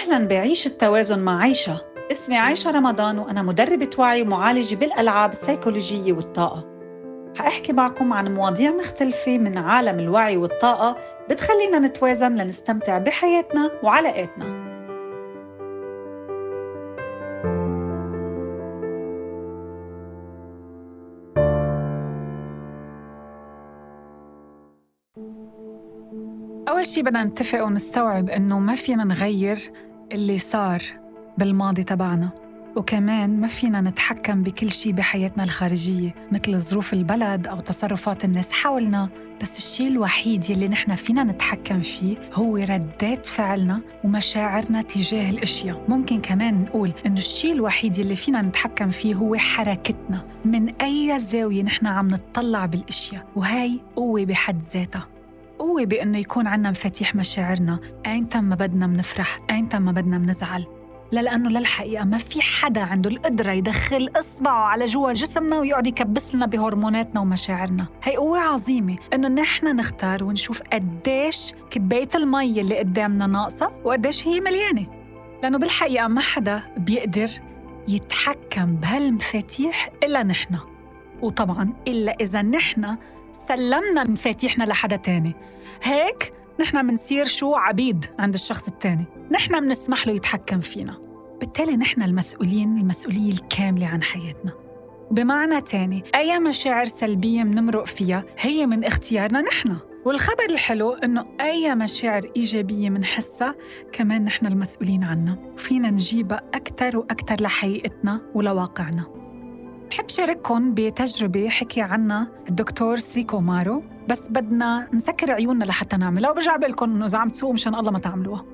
أهلا بعيش التوازن مع عيشة. اسمي عيشة رمضان وأنا مدربة وعي ومعالجة بالألعاب السيكولوجية والطاقة. حأحكي معكم عن مواضيع مختلفة من عالم الوعي والطاقة بتخلينا نتوازن لنستمتع بحياتنا وعلاقاتنا. أول شي بدنا نتفق ونستوعب إنه ما فينا نغير اللي صار بالماضي تبعنا. وكمان ما فينا نتحكم بكل شي بحياتنا الخارجية مثل ظروف البلد أو تصرفات الناس حولنا. بس الشيء الوحيد يلي نحن فينا نتحكم فيه هو ردات فعلنا ومشاعرنا تجاه الأشياء. ممكن كمان نقول إنه الشيء الوحيد يلي فينا نتحكم فيه هو حركتنا. من أي زاوية نحن عم نطلع بالأشياء. وهي قوة بحد ذاتها. قوة بإنه يكون عنا مفاتيح مشاعرنا. أينتا ما بدنا منفرح؟ أينتا ما بدنا منزعل؟ لا لأنه للحقيقة ما في حدا عنده القدرة يدخل إصبعه على جوا جسمنا ويقعد يكبس لنا بهرموناتنا ومشاعرنا. هي قوة عظيمة إنه نحن نختار ونشوف قديش كباية المي اللي قدامنا ناقصة وقديش هي مليانة. لأنه بالحقيقة ما حدا بيقدر يتحكم بهالمفاتيح إلا نحن. وطبعا إلا إذا نحن سلمنا مفاتيحنا لحدا تاني. هيك نحن منصير شو عبيد عند الشخص التاني. نحن منسمح له يتحكم فينا. بالتالي نحن المسؤولين المسؤولية الكاملة عن حياتنا. بمعنى تاني أي مشاعر سلبية منمرق فيها هي من اختيارنا نحن. والخبر الحلو إنه أي مشاعر إيجابية منحسها كمان نحن المسؤولين عنها. فينا نجيبها أكثر وأكثر لحقيقتنا ولواقعنا. بحب شارككم بتجربة حكي عنها الدكتور سريكو مارو بس بدنا نسكر عيوننا لحتى نعملها وبرجع بقول إنه إذا عم تسوقوا مشان الله ما تعملوها.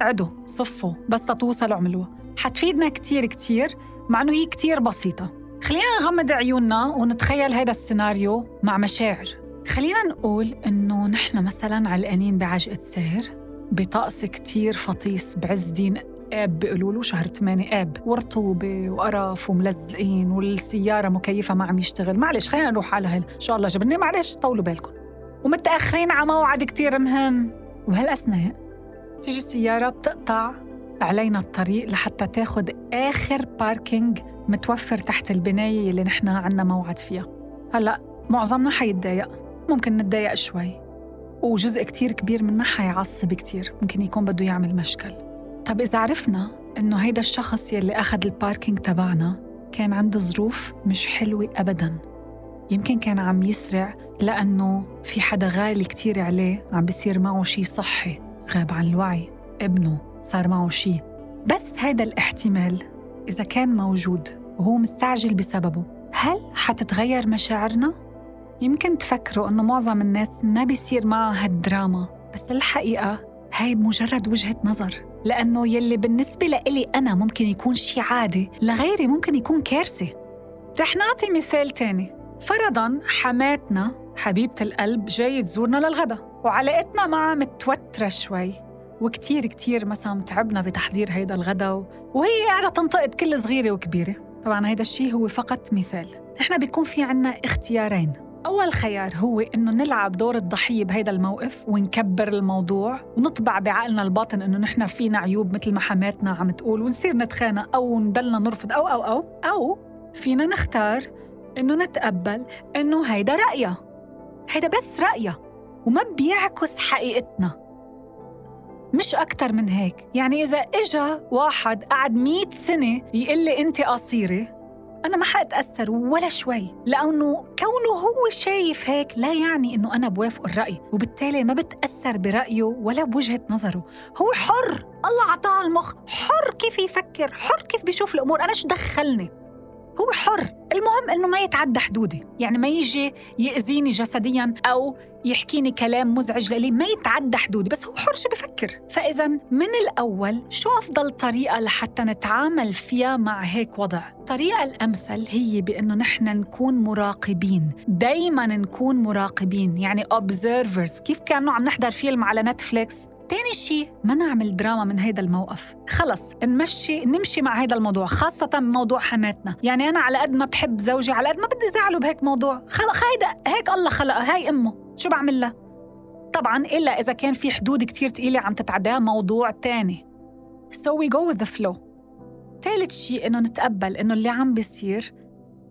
عدوا صفوا بس توصلوا اعملوها حتفيدنا كتير كتير مع إنه هي كتير بسيطة. خلينا نغمض عيوننا ونتخيل هذا السيناريو مع مشاعر. خلينا نقول إنه نحن مثلا علقانين بعجقة سير بطقس كتير فطيس بعز دين آب بيقولوا له شهر 8 آب ورطوبة وقرف وملزقين والسيارة مكيفة ما عم يشتغل. معلش خلينا نروح على هال إن شاء الله جبرني معلش طولوا بالكم. ومتأخرين على موعد كتير مهم. وبهالاثناء تيجي السيارة بتقطع علينا الطريق لحتى تاخد آخر parking متوفر تحت البناية اللي نحن عنا موعد فيها. هلأ معظمنا حيتضايق. ممكن نتضايق شوي. وجزء كتير كبير منا حيعصب كتير. ممكن يكون بده يعمل مشكل. طب إذا عرفنا إنه هيدا الشخص يلي أخذ ال parking تبعنا كان عنده ظروف مش حلوة أبداً. يمكن كان عم يسرع لأنه في حدا غالي كتير عليه عم بيصير معه شي صحي غاب عن الوعي. ابنه صار معه شي. بس هذا الاحتمال إذا كان موجود وهو مستعجل بسببه هل حتتغير مشاعرنا؟ يمكن تفكروا إنه معظم الناس ما بيصير معها هالدراما بس الحقيقة هاي مجرد وجهة نظر. لأنه يلي بالنسبة لإلي أنا ممكن يكون شي عادي لغيري ممكن يكون كارثة. رح نعطي مثال تاني. فرضاً حماتنا حبيبة القلب جاي تزورنا للغدا. وعلاقتنا معها متوترة شوي. وكتير كتير مثلا تعبنا بتحضير هيدا الغدا وهي قاعدة تنتقد كل صغيرة وكبيرة. طبعا هيدا الشيء هو فقط مثال. نحن بيكون في عنا اختيارين. أول خيار هو إنه نلعب دور الضحية بهيدا الموقف ونكبر الموضوع ونطبع بعقلنا الباطن إنه نحن فينا عيوب مثل ما حماتنا عم تقول ونصير نتخانق أو نضلنا نرفض أو أو أو أو فينا نختار إنه نتقبل إنه هيدا رأيها هيدا بس رأيها وما بيعكس حقيقتنا. مش أكتر من هيك. يعني إذا إجا واحد قعد مئة سنة يقول لي أنت قصيرة أنا ما حأتأثر ولا شوي لأنه كونه هو شايف هيك لا يعني إنه أنا بوافق الرأي وبالتالي ما بتأثر برأيه ولا بوجهة نظره. هو حر الله عطاه المخ حر كيف يفكر حر كيف بيشوف الأمور أنا شو دخلني؟ هو حر. المهم إنه ما يتعدى حدودي. يعني ما يجي يأذيني جسديا أو يحكيني كلام مزعج لإلي ما يتعدى حدودي. بس هو حر شو بفكر؟ فإذا من الأول شو أفضل طريقة لحتى نتعامل فيها مع هيك وضع؟ الطريقة الأمثل هي بأنه نحن نكون مراقبين دايما نكون مراقبين. يعني observers كيف كانوا عم نحضر فيلم على نتفليكس تاني شيء ما نعمل دراما من هيدا الموقف. خلص نمشي نمشي مع هيدا الموضوع خاصة موضوع حماتنا. يعني أنا على قد ما بحب زوجي على قد ما بدي زعله بهيك موضوع. خلق هيدا هيك الله خلقها هاي أمه. شو بعمل لها؟ طبعا إلا إذا كان في حدود كتير تقيلة عم تتعداها موضوع تاني. So we go with the flow. ثالث شيء إنه نتقبل إنه اللي عم بيصير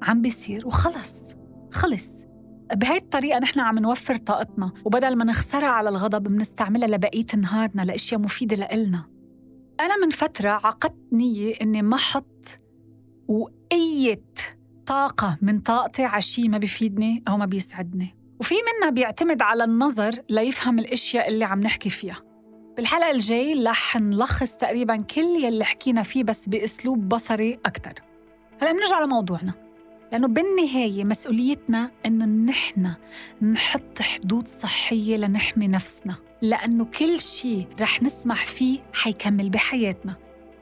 عم بيصير وخلص. خلص. بهاي الطريقة نحن عم نوفر طاقتنا وبدل ما نخسرها على الغضب بنستعملها لبقية نهارنا لأشياء مفيدة لإلنا. أنا من فترة عقدت نية إني ما حط وأية طاقة من طاقتي على شيء ما بيفيدني أو ما بيسعدني. وفي منا بيعتمد على النظر ليفهم الأشياء اللي عم نحكي فيها. بالحلقة الجاي رح نلخص تقريبا كل يلي حكينا فيه بس بأسلوب بصري أكتر. هلأ بنرجع لموضوعنا. لأنه بالنهاية مسؤوليتنا إنه نحن نحط حدود صحية لنحمي نفسنا لأنه كل شيء رح نسمح فيه حيكمل بحياتنا.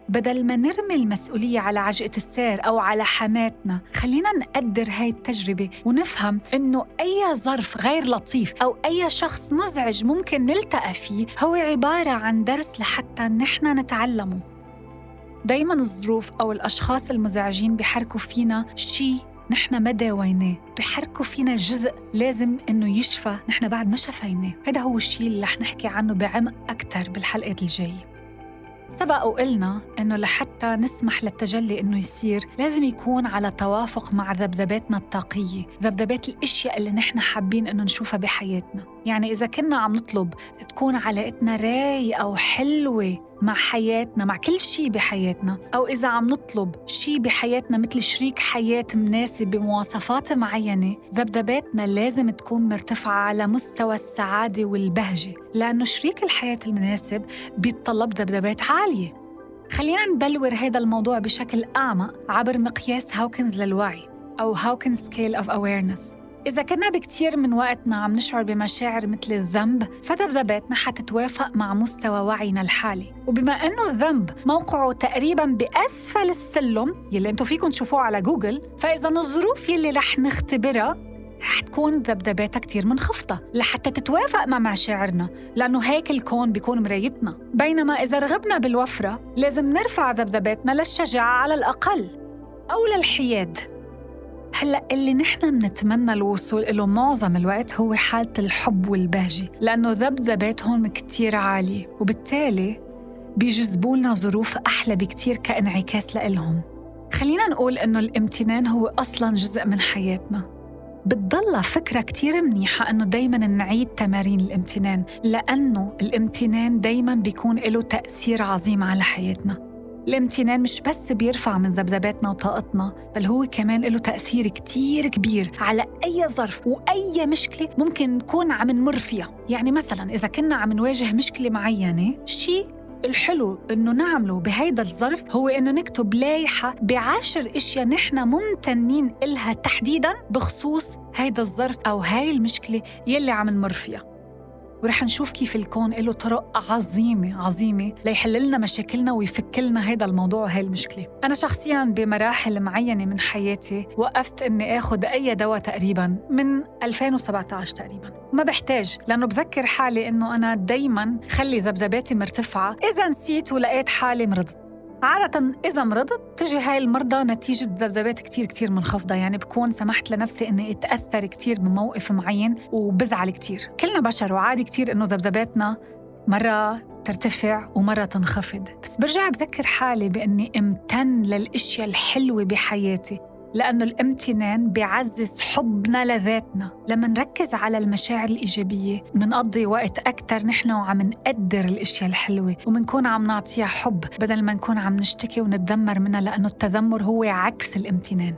بدل ما نرمي المسؤولية على عجقة السير أو على حماتنا خلينا نقدر هاي التجربة ونفهم إنه أي ظرف غير لطيف أو أي شخص مزعج ممكن نلتقى فيه هو عبارة عن درس لحتى نحن نتعلمه. دايما الظروف أو الأشخاص المزعجين بحركوا فينا شيء نحن ما داويناه بحركوا فينا جزء لازم إنه يشفى نحن بعد ما شفيناه. هذا هو الشيء اللي رح نحكي عنه بعمق أكثر بالحلقات الجاية. سبق وقلنا إنه لحتى نسمح للتجلي إنه يصير لازم يكون على توافق مع ذبذباتنا الطاقية ذبذبات الأشياء اللي نحن حابين إنه نشوفها بحياتنا. يعني إذا كنا عم نطلب تكون علاقتنا رايقة وحلوة مع حياتنا مع كل شيء بحياتنا. أو إذا عم نطلب شيء بحياتنا مثل شريك حياة مناسب بمواصفات معينة ذبذباتنا لازم تكون مرتفعة على مستوى السعادة والبهجة. لأنه شريك الحياة المناسب بيتطلب ذبذبات عالية. خلينا نبلور هذا الموضوع بشكل أعمق عبر مقياس هاوكنز للوعي أو Hawkins scale of awareness إذا كنا بكتير من وقتنا عم نشعر بمشاعر مثل الذنب فذبذباتنا حتتوافق مع مستوى وعينا الحالي. وبما أنه الذنب موقعه تقريبا بأسفل السلم يلي أنتم فيكم تشوفوه على جوجل فإذا الظروف يلي رح نختبرها رح تكون ذبذباتها كتير منخفضة لحتى تتوافق مع مشاعرنا لأنه هيك الكون بيكون مرايتنا. بينما إذا رغبنا بالوفرة لازم نرفع ذبذباتنا للشجاعة على الأقل أو للحياد. هلا اللي نحن بنتمنى الوصول له معظم الوقت هو حالة الحب والبهجة لأنه ذبذباتهم كتير عالية وبالتالي بيجذبوا لنا ظروف أحلى بكتير كإنعكاس لإلهم. خلينا نقول إنه الامتنان هو أصلاً جزء من حياتنا. بتضل فكرة كتير منيحة إنه دايما نعيد تمارين الامتنان لأنه الامتنان دايما بيكون له تأثير عظيم على حياتنا. الامتنان مش بس بيرفع من ذبذباتنا وطاقتنا بل هو كمان له تأثير كتير كبير على أي ظرف وأي مشكلة ممكن نكون عم نمر فيها. يعني مثلا إذا كنا عم نواجه مشكلة معينة شيء الحلو إنه نعمله بهيدا الظرف هو إنه نكتب لايحة بعشر أشياء نحن ممتنين إلها تحديدا بخصوص هيدا الظرف أو هاي المشكلة يلي عم نمر فيها. ورح نشوف كيف الكون له طرق عظيمة عظيمة ليحل لنا مشاكلنا ويفك لنا هذا الموضوع وهي المشكلة. أنا شخصياً بمراحل معينة من حياتي وقفت إني آخذ أي دواء تقريباً من 2017 تقريباً. ما بحتاج لأنه بذكر حالي إنه أنا دايماً خلي ذبذباتي مرتفعة. إذا نسيت ولقيت حالي مرضت. عادة إذا مرضت تجي هاي المرضى نتيجة ذبذبات كتير كتير منخفضة يعني بكون سمحت لنفسي إني أتأثر كتير بموقف معين وبزعل كتير. كلنا بشر وعادي كتير إنه ذبذباتنا مرة ترتفع ومرة تنخفض. بس برجع بذكر حالي بإني امتن للأشياء الحلوة بحياتي. لأنه الامتنان بيعزز حبنا لذاتنا. لما نركز على المشاعر الإيجابية منقضي وقت أكتر نحن وعم نقدر الأشياء الحلوة ومنكون عم نعطيها حب بدل ما نكون عم نشتكي ونتذمر منها لأنه التذمر هو عكس الامتنان.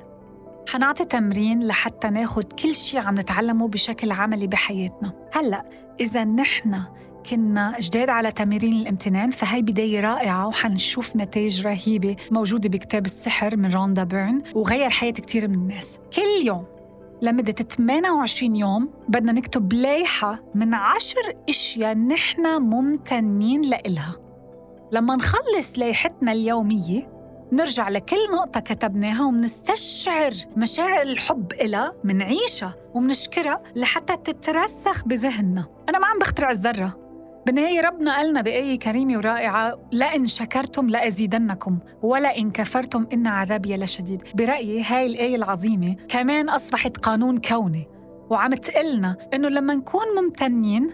حنعطي تمرين لحتى ناخد كل شيء عم نتعلمه بشكل عملي بحياتنا. هلأ إذا نحن كنا جداد على تمارين الامتنان فهي بداية رائعة وحنشوف نتائج رهيبة موجودة بكتاب السحر من روندا بيرن وغير حياة كتير من الناس. كل يوم لمدة 28 يوم بدنا نكتب لايحة من عشر أشياء نحن ممتنين لإلها. لما نخلص لايحتنا اليومية نرجع لكل نقطة كتبناها ومنستشعر مشاعر الحب إلها منعيشها ومنشكرها لحتى تترسخ بذهننا. أنا ما عم بخترع الذرة. بالنهاية ربنا قالنا بآية كريمة ورائعة لئن شكرتم لأزيدنكم ولئن كفرتم إن عذابي لشديد. برأيي هاي الآية العظيمة كمان أصبحت قانون كوني وعم تقلنا إنه لما نكون ممتنين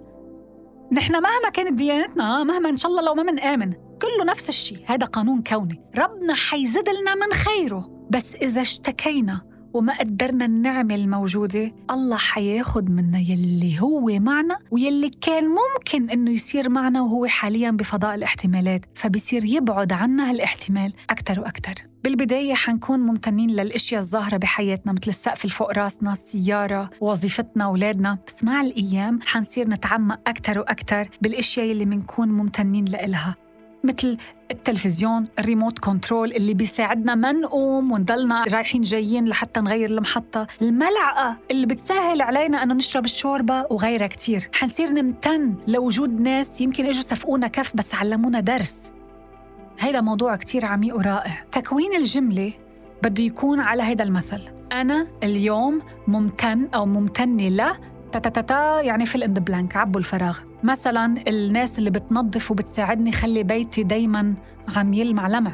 نحن مهما كانت ديانتنا مهما إن شاء الله لو ما منآمن كله نفس الشيء هذا قانون كوني. ربنا حيزد لنا من خيره بس إذا اشتكينا وما قدرنا النعمة الموجودة الله حياخد منا يلي هو معنا ويلي كان ممكن إنه يصير معنا وهو حاليا بفضاء الاحتمالات فبصير يبعد عنا هالاحتمال أكتر وأكتر. بالبداية حنكون ممتنين للأشياء الظاهرة بحياتنا مثل السقف فوق راسنا، السيارة، وظيفتنا، أولادنا، بس مع الأيام حنصير نتعمق أكتر وأكتر بالأشياء اللي منكون ممتنين لإلها. مثل التلفزيون الريموت كنترول اللي بيساعدنا ما نقوم ونضلنا رايحين جايين لحتى نغير المحطة. الملعقة اللي بتسهل علينا أنه نشرب الشوربة وغيرها كتير. حنصير نمتن لوجود ناس يمكن إجوا سفقونا كف بس علمونا درس. هيدا موضوع كتير عميق ورائع. تكوين الجملة بده يكون على هيدا المثل. أنا اليوم ممتن أو ممتنة ل تا تا تا يعني في ال end blank عبوا الفراغ. مثلا الناس اللي بتنظف وبتساعدني خلي بيتي دايما عم يلمع لمع.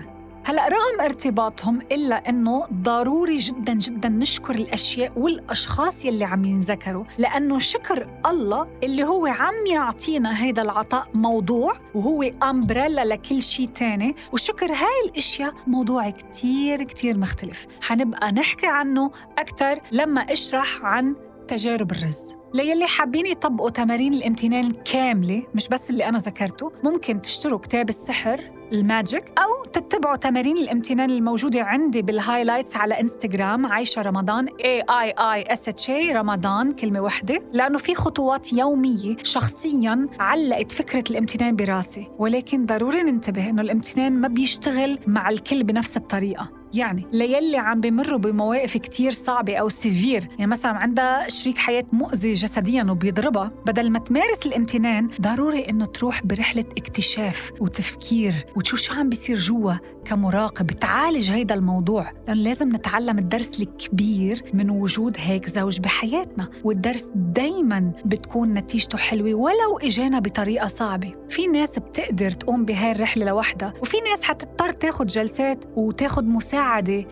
هلأ رغم ارتباطهم إلا إنه ضروري جدا جدا نشكر الأشياء والأشخاص يلي عم ينذكروا لأنه شكر الله اللي هو عم يعطينا هيدا العطاء موضوع وهو umbrella لكل شيء تاني. وشكر هاي الأشياء موضوع كتير كتير مختلف. حنبقى نحكي عنه أكثر لما أشرح عن تجارب الرز. ليلي حابين يطبقوا تمارين الامتنان كاملة مش بس اللي أنا ذكرته. ممكن تشتروا كتاب السحر ال Magic أو تتبعوا تمارين الامتنان الموجودة عندي بال highlights على إنستغرام عايشة رمضان A I I S H A رمضان كلمة واحدة لأنه في خطوات يومية شخصياً علقت فكرة الامتنان براسي. ولكن ضروري ننتبه إنه الامتنان ما بيشتغل مع الكل بنفس الطريقة. يعني ليلي عم بمروا بمواقف كتير صعبة أو severe. يعني مثلا عندها شريك حياة مؤذي جسديا وبيضربها. بدل ما تمارس الامتنان ضروري إنه تروح برحلة اكتشاف وتفكير وتشوف شو عم بيصير جوا كمراقب تعالج هيدا الموضوع لأنه لازم نتعلم الدرس الكبير من وجود هيك زوج بحياتنا. والدرس دايما بتكون نتيجته حلوة ولو إجانا بطريقة صعبة. في ناس بتقدر تقوم بهاي الرحلة لوحدها وفي ناس حتضطر تاخد جلسات وتاخد مساعدة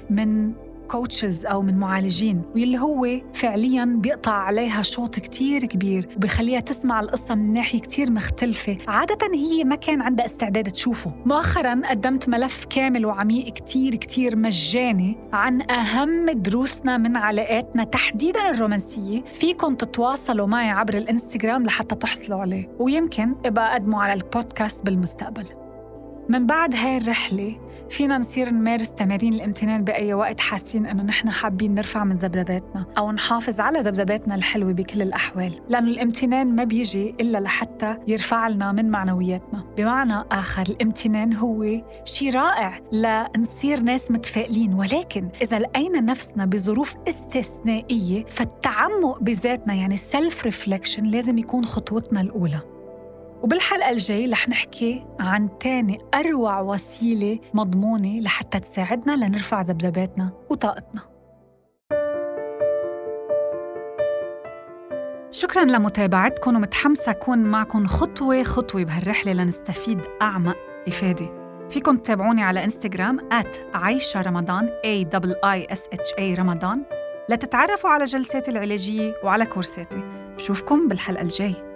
من كوتشز أو من معالجين واللي هو فعليا بيقطع عليها شوط كتير كبير وبخليها تسمع القصة من ناحية كتير مختلفة. عادة هي ما كان عندها استعداد تشوفه. مؤخرا قدمت ملف كامل وعميق كتير كتير مجاني عن أهم دروسنا من علاقاتنا تحديدا الرومانسية. فيكم تتواصلوا معي عبر الإنستغرام لحتى تحصلوا عليه ويمكن أبقى أقدمه على البودكاست بالمستقبل. من بعد هاي الرحلة فينا نصير نمارس تمارين الامتنان بأي وقت حاسين إنه نحن حابين نرفع من ذبذباتنا أو نحافظ على ذبذباتنا الحلوة بكل الأحوال لأنه الامتنان ما بيجي إلا لحتى يرفع لنا من معنوياتنا. بمعنى آخر الامتنان هو شيء رائع لنصير ناس متفائلين ولكن إذا لقينا نفسنا بظروف استثنائية فالتعمق بذاتنا يعني ال self reflection لازم يكون خطوتنا الأولى. وبالحلقة الجاي رح نحكي عن تاني أروع وسيلة مضمونة لحتى تساعدنا لنرفع ذبذباتنا وطاقتنا. شكرا لمتابعتكم ومتحمسة أكون معكم خطوة خطوة بهالرحلة لنستفيد أعمق إفادة. فيكم تتابعوني على إنستغرام عايشة رمضان A I S H A رمضان. لتتعرفوا على جلساتي العلاجية وعلى كورساتي. بشوفكم بالحلقة الجاي